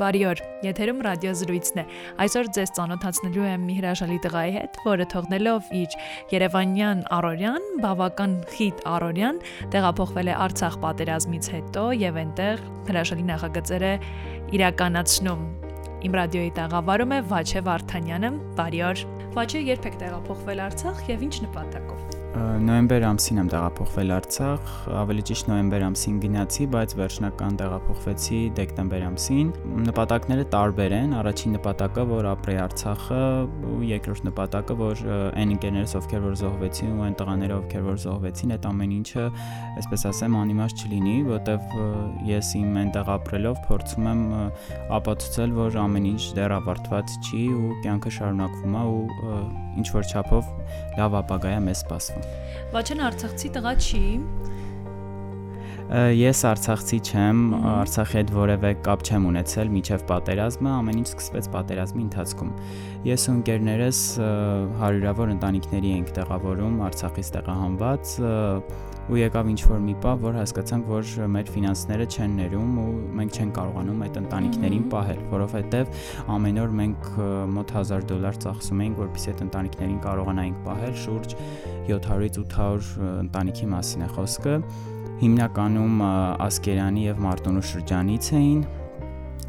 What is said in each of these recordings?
Բարի օր։ Եթերում ռադիո զրույցն է։ Այսօր ձեզ ծանոթացնելու եմ մի հրաշալի տղայի հետ, որը թողնելով իր Երևանյան Արորյան, բավական խիտ Արորյան, տեղափոխվել է Արցախ պատերազմից հետո եւ այնտեղ հրաշալի նախագծեր է իրականացնում։ Իմ ռադիոյի տաղավարում է Վաչե Վարդանյանը։ Բարի օր։ Վաչե երբ եք տեղափոխվել Արցախ եւ ինչ նպատակով նոյեմբեր ամսին եմ տեղափոխվել Արցախ, ավելի ճիշտ նոյեմբեր ամսին գնացի, բայց վերջնական տեղափոխվեցի դեկտեմբեր ամսին։ Նպատակները տարբեր են։ Առաջին նպատակը, որ ապրեի Արցախը, ու երկրորդ նպատակը, որ այն ընկերներս, ովքեր որ զոհվեցին ու այն տղաները, ովքեր որ զոհվեցին, այդ ամեն ինչը, այսպես ասեմ, անիմաստ չլինի, որտեվ ես իմ այնտեղ ապրելով փորձում եմ ապացուցել, որ ամեն ինչ դեռ ավարտված չի ու կյանքը շարունակվում է ու ինչ որ չափով լավ ապագա է մեզ սպասվում։ Վաչեն Արցախցի տղա չի։ Ես Արցախցի չեմ, Արցախի հետ որևէ կապ չեմ ունեցել միջև պատերազմը, ամեն ինչ սկսվեց պատերազմի ընթացքում։ Ես ու ընկերներս հարյուրավոր ընտանիքների ենք տեղավորում Արցախից տեղահանված ու եկավ ինչ որ մի պահ, որ հասկացանք, որ մեր ֆինանսները չեն ներում ու մենք չենք կարողանում այդ ընտանիքներին պահել, որովհետև ամեն օր մենք մոտ 1000 դոլար ծախսում էինք, որպեսզի այդ ընտանիքներին կարողանայինք պահել, շուրջ 700-ից 800 ընտանիքի մասին է խոսքը հիմնականում Ասկերանի եւ Մարտոնու շրջանից էին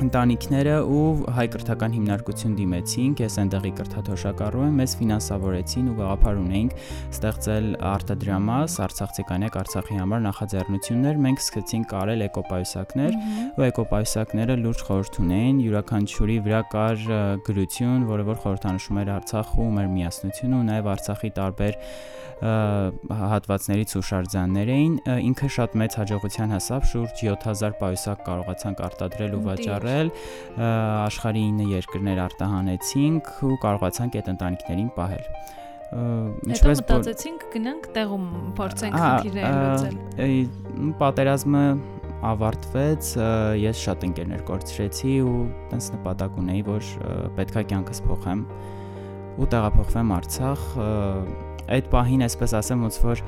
ընտանիքները ու հայ կրթական հիմնարկություն դիմեցինք, ես այնտեղի կրթաթոշակառու եմ, մեզ ֆինանսավորեցին ու գաղափար ունեինք ստեղծել արտադրամաս, Արցախցի կանյակ Արցախի համար նախաձեռնություններ, մենք սկսեցինք կարել էկոպայուսակներ ու էկոպայուսակները լուրջ խորհուրդ ունեին, յուրաքանչյուրի վրա կար գրություն, որը որ խորհրդանշում էր Արցախը ու մեր միասնությունը ու նաև Արցախի տարբեր հատվածներից հուշարձաններ էին ինքը շատ մեծ հաջողության հասավ շուրջ 7000 պայուսակ կարողացանք արտադրել ու վաճառել աշխարհի 9 երկրներ արտահանեցինք ու կարողացանք այդ ընտանիքներին պահել ինչպես մտածեցինք գնանք տեղում փորձենք խնդիրները լուծել պատերազմը ավարտվեց, ես շատ ընկերներ կորցրեցի ու տենց նպատակ ունեի, որ պետքա կյանքս փոխեմ ու տեղափոխվեմ Արցախ այդ պահին, այսպես ասեմ, ոնց որ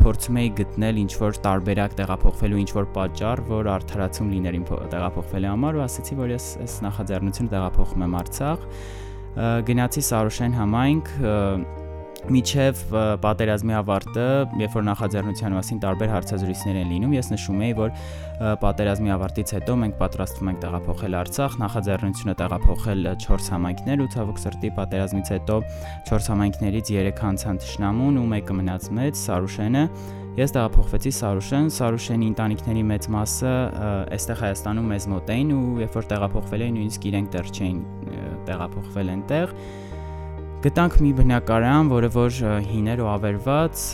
փորձում էի գտնել ինչ որ տարբերակ տեղափոխվելու ինչ որ պատճառ, որ արդարացում լիներ իմ տեղափոխվելու համար ու ասացի, որ ես այս նախաձեռնությունը տեղափոխում եմ Արցախ։ Գնացի Սարուշեն համայնք միջև պատերազմի ավարտը, երբ որ նախաձեռնության մասին տարբեր հարցազրույցներ են լինում, ես նշում եի, որ պատերազմի ավարտից հետո մենք պատրաստվում ենք տեղափոխել Արցախ, նախաձեռնությունը տեղափոխել 4 համայնքներ ու ցավոք սրտի պատերազմից հետո 4 համայնքներից 3 անցան Թշնամուն ու մեկը մնաց մեծ Սարուշենը Ես տեղափոխվեցի Սարուշեն, Սարուշենի ընտանիքների մեծ մասը այստեղ Հայաստանում մեզ մոտ էին ու երբ որ տեղափոխվել էին, նույնիսկ իրենք դեռ չէին տեղափոխվել այնտեղ, Գտանք մի բնակարան, որը որ հիներ ու ավերված,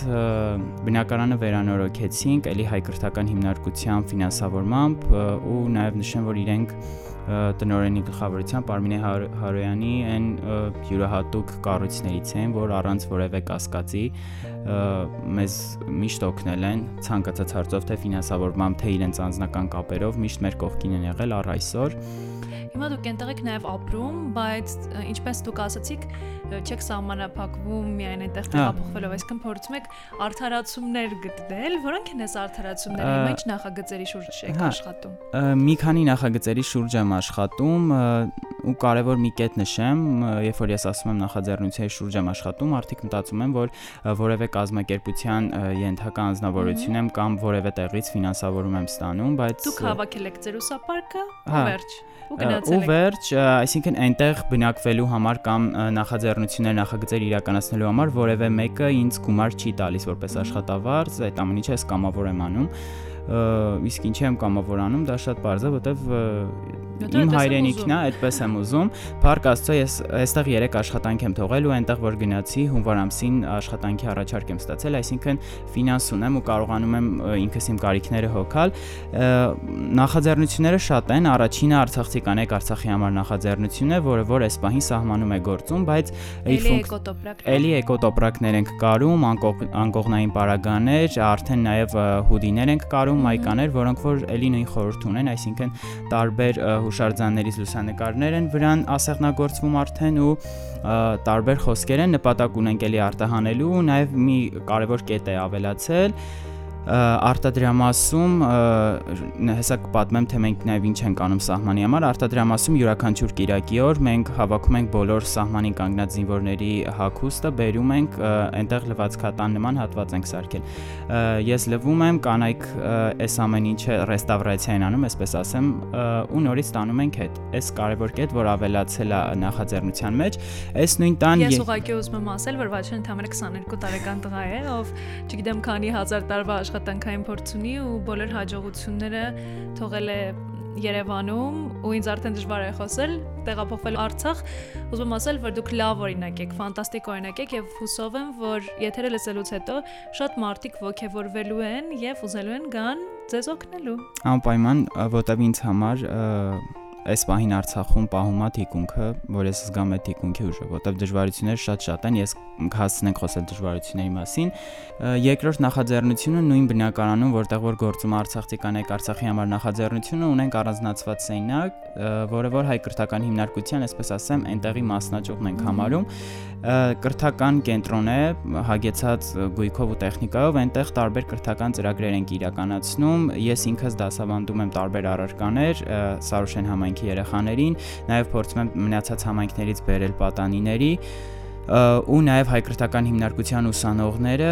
բնակարանը վերանորոգեցինք, ելի հայ կրթական հիմնարկության ֆինանսավորմամբ ու նաև նշեմ, որ իրենք տնորենի գլխավորությամբ Արմինե Հարոյանի այն յուրահատուկ կառույցներից են, որ առանց որևէ կասկածի մեզ միշտ օգնել են ցանկացած հարցով թե ֆինանսավորմամբ, թե իրենց անձնական կապերով միշտ մեր կողքին են եղել առ այսօր։ Հիմա դուք այնտեղ եք նաև ապրում, բայց ինչպես դուք ասացիք, չեք սահմանափակվում միայն այնտեղ տեղափոխվելով, այսինքն փորձում եք արդարացումներ գտնել, որոնք են այս արդարացումները, հիմա ինչ նախագծերի շուրջ եք հա, աշխատում։ Մի քանի նախագծերի շուրջ եմ աշխատում ու կարևոր մի կետ նշեմ, երբ որ ես ասում եմ նախաձեռնությունների շուրջ եմ աշխատում, արդիկ մտածում եմ, որ որևէ կազմակերպության ենթակա անձնավորություն եմ կամ որևէ տեղից ֆինանսավորում եմ ստանում, բայց Դուք հավաքել եք ձեր ուսապարկը, հա, վերջ ու գնացել եք։ Ու վերջ, այսինքն այնտեղ բնակվելու համար կամ նախաձեռնություններ, նախագծեր իրականացնելու համար որևէ մեկը ինձ գումար չի տալիս որպես աշխատավարձ, այդ ամեն ինչը ես կամավոր եմ անում իսկ ինչի եմ կամավորանում, դա շատ բարձ է, որտեվ Իմ հայրենիքն է, այդպես եմ ուզում։ Փառք Աստծո, ես այստեղ 3 աշխատանք եմ թողել ու այնտեղ որ գնացի հունվար ամսին աշխատանքի առաջարկ եմ ստացել, այսինքն ֆինանս ունեմ ու կարողանում եմ ինքս իմ կարիքները հոգալ։ Նախաձեռնությունները շատ են, առաջինը Արցախցի կանեք Արցախի համար նախաձեռնությունն է, որը որ այս պահին սահմանում է գործում, բայց էլի էկոտոպրակներ ենք կարում, անկողնային պարագաներ, արդեն նաև հուդիներ ենք կարում, մայկաներ, որոնք որ էլի նույն խորհուրդ ունեն, այսինքն տարբեր հուշարձաններից լուսանկարներ են վրան ասեղնագործվում արդեն ու տարբեր խոսքեր են նպատակ ունենք էլի արտահանելու, նաև մի կարևոր կետ է ավելացել արտադրամասում հեսա կպատմեմ թե մենք նաև ինչ ենք անում սահմանի համար արտադրամասում յուրաքանչյուր Կիրակի օր մենք հավաքում ենք բոլոր սահմանին կանգնած զինվորների հագուստը բերում ենք այնտեղ լվացքատան նման հատված ենք սարքել ես լվում եմ կանայք այս ամեն ինչը ռեստավրացիա են անում այսպես ասեմ ու նորից տանում ենք հետ այս կարևոր կետ որ ավելացել է նախաձեռնության մեջ այս նույն տան ես ուղղակի ուզում եմ ասել որ Վաչեն ընդամենը 22 տարեկան տղա է ով չգիտեմ քանի հազար տարվա աշխատանքային փորձ ունի ու բոլոր հաջողությունները թողել է Երևանում ու ինձ արդեն դժվար է խոսել տեղափոխվել Արցախ ուզում ասել որ դուք լավ օրինակ եք ֆանտաստիկ օրինակ եք եւ հուսով եմ որ եթերը լսելուց հետո շատ մարդիկ ողջևորվելու են եւ ուզելու են գան ձեզ օգնելու անպայման որտեվ ինձ համար այս պահին Արցախում պահում է թիկունքը, որ ես զգամ այդ թիկունքի ուժը, որտեղ դժվարությունները շատ-շատ են, ես հասցնենք խոսել դժվարությունների մասին։ Երկրորդ նախաձեռնությունը նույն բնակարանում, որտեղ որ գործում Արցախցի կանայք Արցախի համար նախաձեռնությունը ունենք առանձնացված սենյակ, որը որ հայ կրթական հիմնարկության, այսպես ասեմ, այնտեղի մասնաճյուղն ենք համարում կրթական կենտրոն է հագեցած գույքով ու տեխնիկայով, այնտեղ տարբեր կրթական ծրագրեր ենք իրականացնում։ Ես ինքս դասավանդում եմ տարբեր առարկաներ Սարուշեն համայնքի երեխաներին, նաև փորձում եմ մնացած համայնքներից բերել պատանիների ու նաև հայկրթական հիմնարկության ուսանողները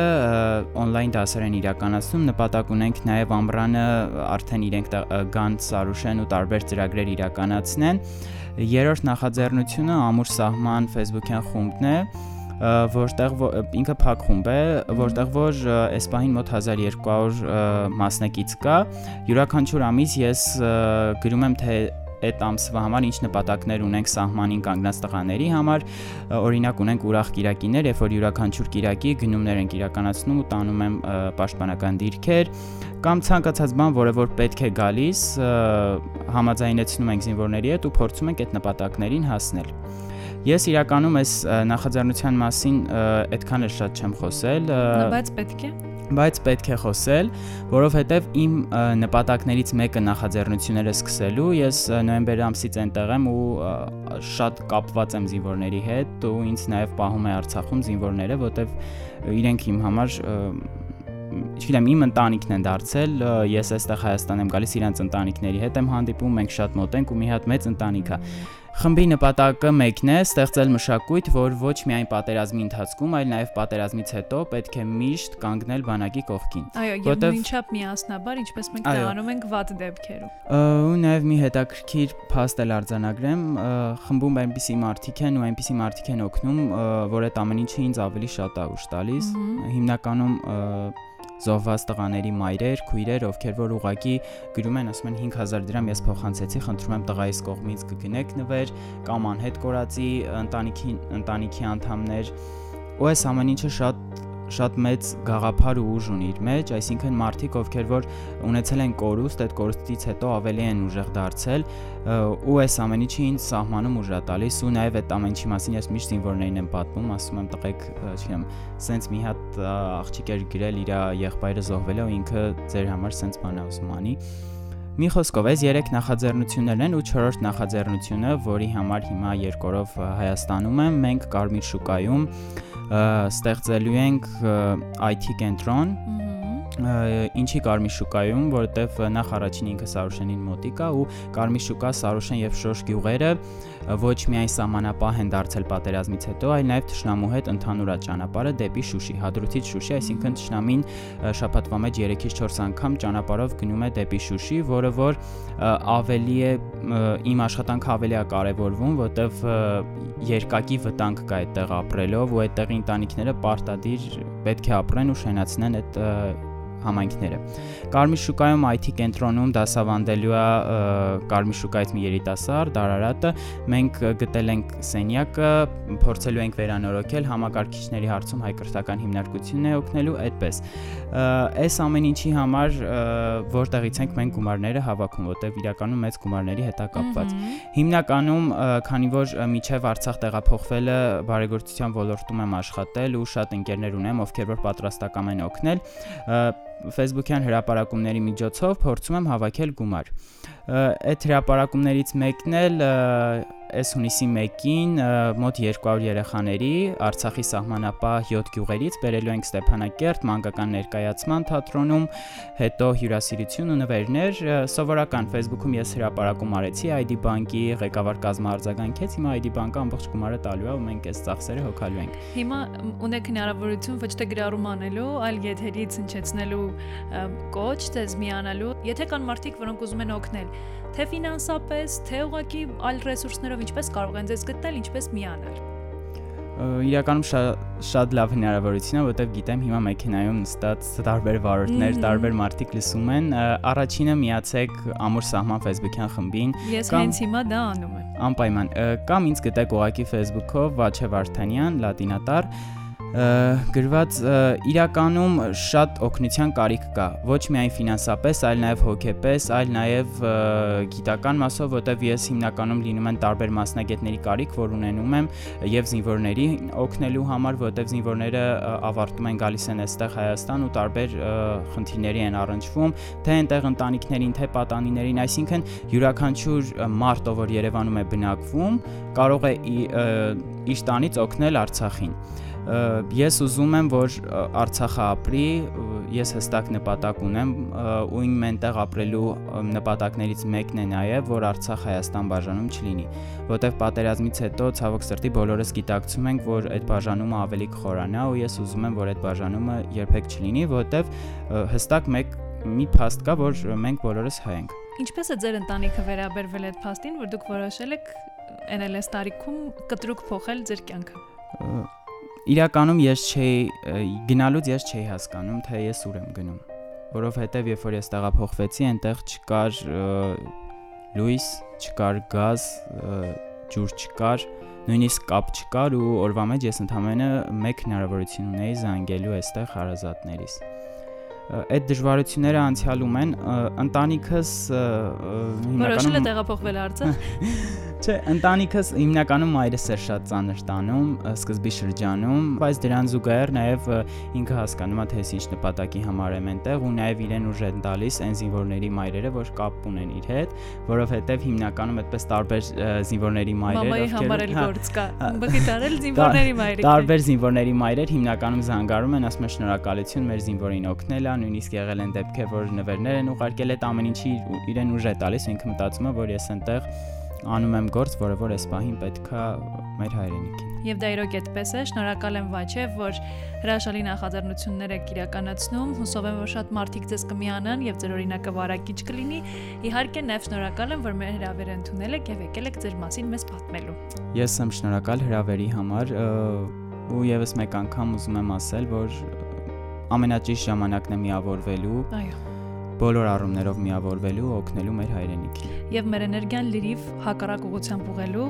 on-line դասեր են իրականացնում նպատակ ունենք նաև ամռանը արդեն իրենք գան Սարուշեն ու տարբեր ծրագրեր իրականացնեն երրորդ նախաձեռնությունը ամուր սահման Facebook-յան խումբն է որտեղ ինքը փակ խումբ է, որտեղ որ այս պահին մոտ 1200 մասնակից կա։ Յուրաքանչյուր ամիս ես գրում եմ թե այդ ամսվա համար ինչ նպատակներ ունենք սահմանին կանգնած տղաների համար օրինակ ունենք ուրախ կիրակիներ երբ որ յուրաքանչյուր կիրակի գնումներ ենք իրականացնում ու տանում եմ պաշտպանական դիրքեր կամ ցանկացած բան, որը որ պետք է գալիս, համաձայնեցնում ենք զինվորների հետ ու փորձում ենք այդ նպատակներին հասնել։ Ես իրականում այս նախաձեռնության մասին այդքան էլ շատ չեմ խոսել, բայց պետք է բայց պետք է խոսել, որովհետև իմ նպատակներից մեկը նախաձեռնությունները սկսելու, ես նոյեմբեր ամսից այնտեղ եմ ու շատ կապված եմ զինվորների հետ ու ինձ նաև պահում է Արցախում զինվորները, որովհետև իրենք իմ համար չգիտեմ, իմ ընտանիքն են դարձել, ես այստեղ Հայաստան եմ գալիս իրանց ընտանիքների հետ եմ հանդիպում, մենք շատ մոտ ենք ու մի հատ մեծ ընտանիք է։ Խմբի նպատակը մեկն է՝ ստեղծել մշակույթ, որ ոչ միայն պատերազմի ընթացքում, այլ նաև պատերազմից հետո պետք է միշտ կանգնել բանակի կողքին։ Այո, եւ նույնչափ միասնաբար, ինչպես մենք դա անում ենք վատ դեպքերում։ Ու նաև մի հետաքրքիր փաստ էլ արձանագրեմ, խմբում այնպիսի մարդիկ են ու այնպիսի մարդիկ են օգնում, որ այդ ամեն ինչը ինձ ավելի շատ է ուշ տալիս։ Հիմնականում զոհված տղաների մայրեր, քույրեր, ովքեր որ ուղակի գրում են, ասում են 5000 դրամ ես փոխանցեցի, խնդրում եմ տղայիս կողմից կգնեք նվեր կամ անհետ կորածի ընտանիքի ընտանիքի անդամներ ու այս ամեն ինչը շատ շատ մեծ գաղափար ու ուժ ունի իր մեջ, այսինքն մարդիկ, ովքեր որ ունեցել են կորուստ, այդ կորուստից հետո ավելի են ուժեղ դարձել ու այս ամեն ինչը ինձ սահմանում ուժ է տալիս ու նաև այդ ամեն ինչի մասին ես միշտ զինվորներին եմ պատմում, ասում եմ տղեկ, չգիտեմ, սենց մի հատ աղջիկ էր գրել իր եղբայրը զոհվել է ու ինքը ձեր համար սենց բան է ուզում անի Մի խոսքով, այս 3 նախաձեռնություններն են ու 4-րդ նախաձեռնությունը, որի համար հիմա երկորով Հայաստանում եմ, մենք Կարմիր շուկայում ստեղծելու ենք IT կենտրոն, ինչի Կարմիր շուկայում, որովհետև նախ առաջին ինքը Սարուշենին մոտիկ է ու Կարմիր շուկա, Սարուշեն եւ Շոշ գյուղերը ոչ միայն սահմանապահ են դարձել պատերազմից հետո, այլ նաև Թշնամու հետ ընդհանուր է ճանապարհը դեպի Շուշի, Հադրութից Շուշի, այսինքն Թշնամին շաբաթվա մեջ 3-ից 4 անգամ ճանապարհով գնում է դեպի Շուշի, որը որ ավելի է իմ աշխատանքը ավելի է կարևորվում, որտեվ երկակի վտանգ կա այդտեղ ապրելով ու այդտեղի ընտանիքները պարտադիր պետք է ապրեն ու շենացնեն այդ համայնքները։ Կարմիր շուկայում IT կենտրոնում դասավանդելու է Կարմիր շուկայից մի երիտասարդ Արարատը։ Մենք գտել ենք սենյակը, փորձելու ենք վերանորոգել համակարգիչների հարցում հայ կրթական հիմնարկությունն է օգնելու այդպես։ Այս ամեն ինչի համար որտեղից ենք մենք գումարները հավաքում, որտեղ իրականում մեծ գումարների հետ է կապված։ Հիմնականում, քանի որ միջև Արցախ տեղափոխվելը բարեգործության ոլորտում եմ աշխատել ու շատ ընկերներ ունեմ, ովքեր որ պատրաստական են օգնել, Facebook-յան հրապարակումների միջոցով փորձում եմ հավաքել գումար։ Այդ հրապարակումներից մեկն էլ այս հունիսի 1-ին մոտ 200 երեխաների Արցախի սահմանապահ 7 գյուղերից բերելու ենք Ստեփանակերտ մանկական ներկայացման թատրոնում, հետո հյուրասիրություն ու նվերներ։ Սովորական Facebook-ում ես հրապարակում արեցի ID բանկի ղեկավար կազմը արձագանքեց, հիմա ID բանկը ամբողջ գումարը տալու է ու մենք այս ծախսերը հոգալու ենք։ Հիմա ունեք հնարավորություն ոչ թե գրառում անելու, այլ եթերից հնչեցնելու կոչ, դες միանալու։ Եթե կան մարդիկ, որոնք ուզում են օգնել, թե ֆինանսապես, թե ուղղակի այլ ռեսուրսներով ինչպես կարող են ձեզ գտնել, ինչպես միանալ իրականում շատ շատ լավ հնարավորություն է, որովհետև գիտեմ հիմա մեքենայում նստած տարբեր վարորդներ, տարբեր մարդիկ լսում են։ Առաջինը միացեք ամուր սահման Facebook-յան խմբին։ Ես հենց հիմա դա անում եմ։ Անպայման կամ ինձ գտեք ուղակի Facebook-ով Վաչե Վարդանյան, լատինատար գրված իրականում շատ օգնության կարիք կա ոչ միայն ֆինանսապես, այլ նաև հոգեպես, այլ նաև գիտական մասով, որտեվ ես հիմնականում լինում են տարբեր մասնագետների կարիք, որ ունենում եմ եւ զինվորների օգնելու համար, որտեվ զինվորները ավարտում են գալիս են այստեղ Հայաստան ու տարբեր խնդիրների են առնչվում, թե այնտեղ ընտանիքներին, թե պատանիներին, այսինքն յուրաքանչյուր մարդ, ով որ Երևանում է բնակվում, կարող է իր տանից օգնել Արցախին ես ուզում եմ, որ Արցախը ապրի, ես հստակ նպատակ ունեմ ու իմ մենտեղ ապրելու նպատակներից մեկն է նաև, որ Արցախ Հայաստան բաժանում չլինի, որտեղ պատերազմից հետո ցավոք սրտի բոլորս գիտակցում ենք, որ այդ բաժանումը ավելի կխորանա ու ես ուզում եմ, որ այդ բաժանումը երբեք չլինի, որտեղ հստակ մեկ մի փաստ կա, որ մենք բոլորս հայ ենք։ Ինչպես է ձեր ընտանիքը վերաբերվել այդ փաստին, որ դուք որոշել եք NLS տարիքում կտրուկ փոխել ձեր կյանքը իրականում ես չէի գնալուց ես չէի հասկանում, թե ես ուր եմ գնում, որովհետև երբ որ ես տեղափոխվեցի, այնտեղ չկար լույս, չկար գազ, ջուր չկար, նույնիսկ կապ չկար ու օրվա մեջ ես ընդամենը մեկ հնարավորություն ունեի զանգելու այստեղ հարազատներիս այդ դժվարությունները անցյալում են ընտանիքս հիմնականում որոշել է տեղափոխվել Արցախ Չէ, ընտանիքս հիմնականում մայրս էր շատ ծանր տանում սկզբի շրջանում, բայց դրան զուգահեռ նաև ինքը հասկանում է թե ես ինչ նպատակի համար եմ այնտեղ ու նաև իրեն ուժ են տալիս այն զինվորների մայրերը, որ կապ ունեն իր հետ, որովհետև հիմնականում այդպես տարբեր զինվորների մայրեր, ովքեր համար էլ գործ կա։ Բղիտարել զինվորների մայրեր։ Տարբեր զինվորների մայրեր հիմնականում զանգարում են, ասում են շնորհակալություն մեր զինվորին օգնել է, նույնիսկ եղել են դեպքեր, որ նվերներ են ուղարկել այդ ամեն ինչի իրեն ուժ է տալիս, ինքը մտածում է, որ ես այնտեղ անում եմ գործ, որը որ այս պահին պետքա մեր հայրենիքին։ Եվ դա իրոք այդպես է, շնորհակալ եմ Վաչե, որ հրաշալի նախաձեռնություններ եք իրականացնում։ Հուսով եմ, որ շատ մարդիկ ձեզ կմիանան եւ ձեր օրինակը վարակիչ կլինի։ Իհարկե, նաև շնորհակալ եմ, որ մեր հրավերը ընդունել եք եւ եկել եք ձեր մասին մեզ պատմելու։ Ես եմ շնորհակալ հրավերի համար ու եւս մեկ անգամ ուզում եմ ասել, որ ամենաճիշտ ժամանակն է միավորվելու։ Այո բոլոր առումներով միավորվելու, օգնելու մեր հայրենիքին։ Եվ մեր էներգիան լրիվ հակառակ ուղղությամբ ուղղելու։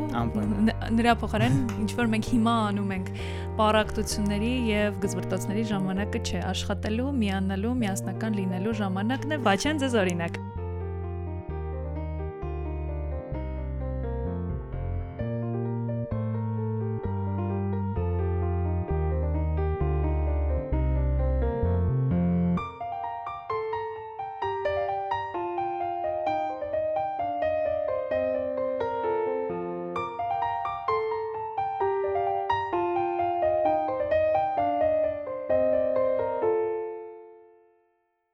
Նրա փոխարեն ինչ որ մենք հիմա անում ենք պարակտությունների եւ գզվրտոցների ժամանակը չէ, աշխատելու, միանալու, միասնական լինելու ժամանակն է։ Վաչեն ձեզ օրինակ։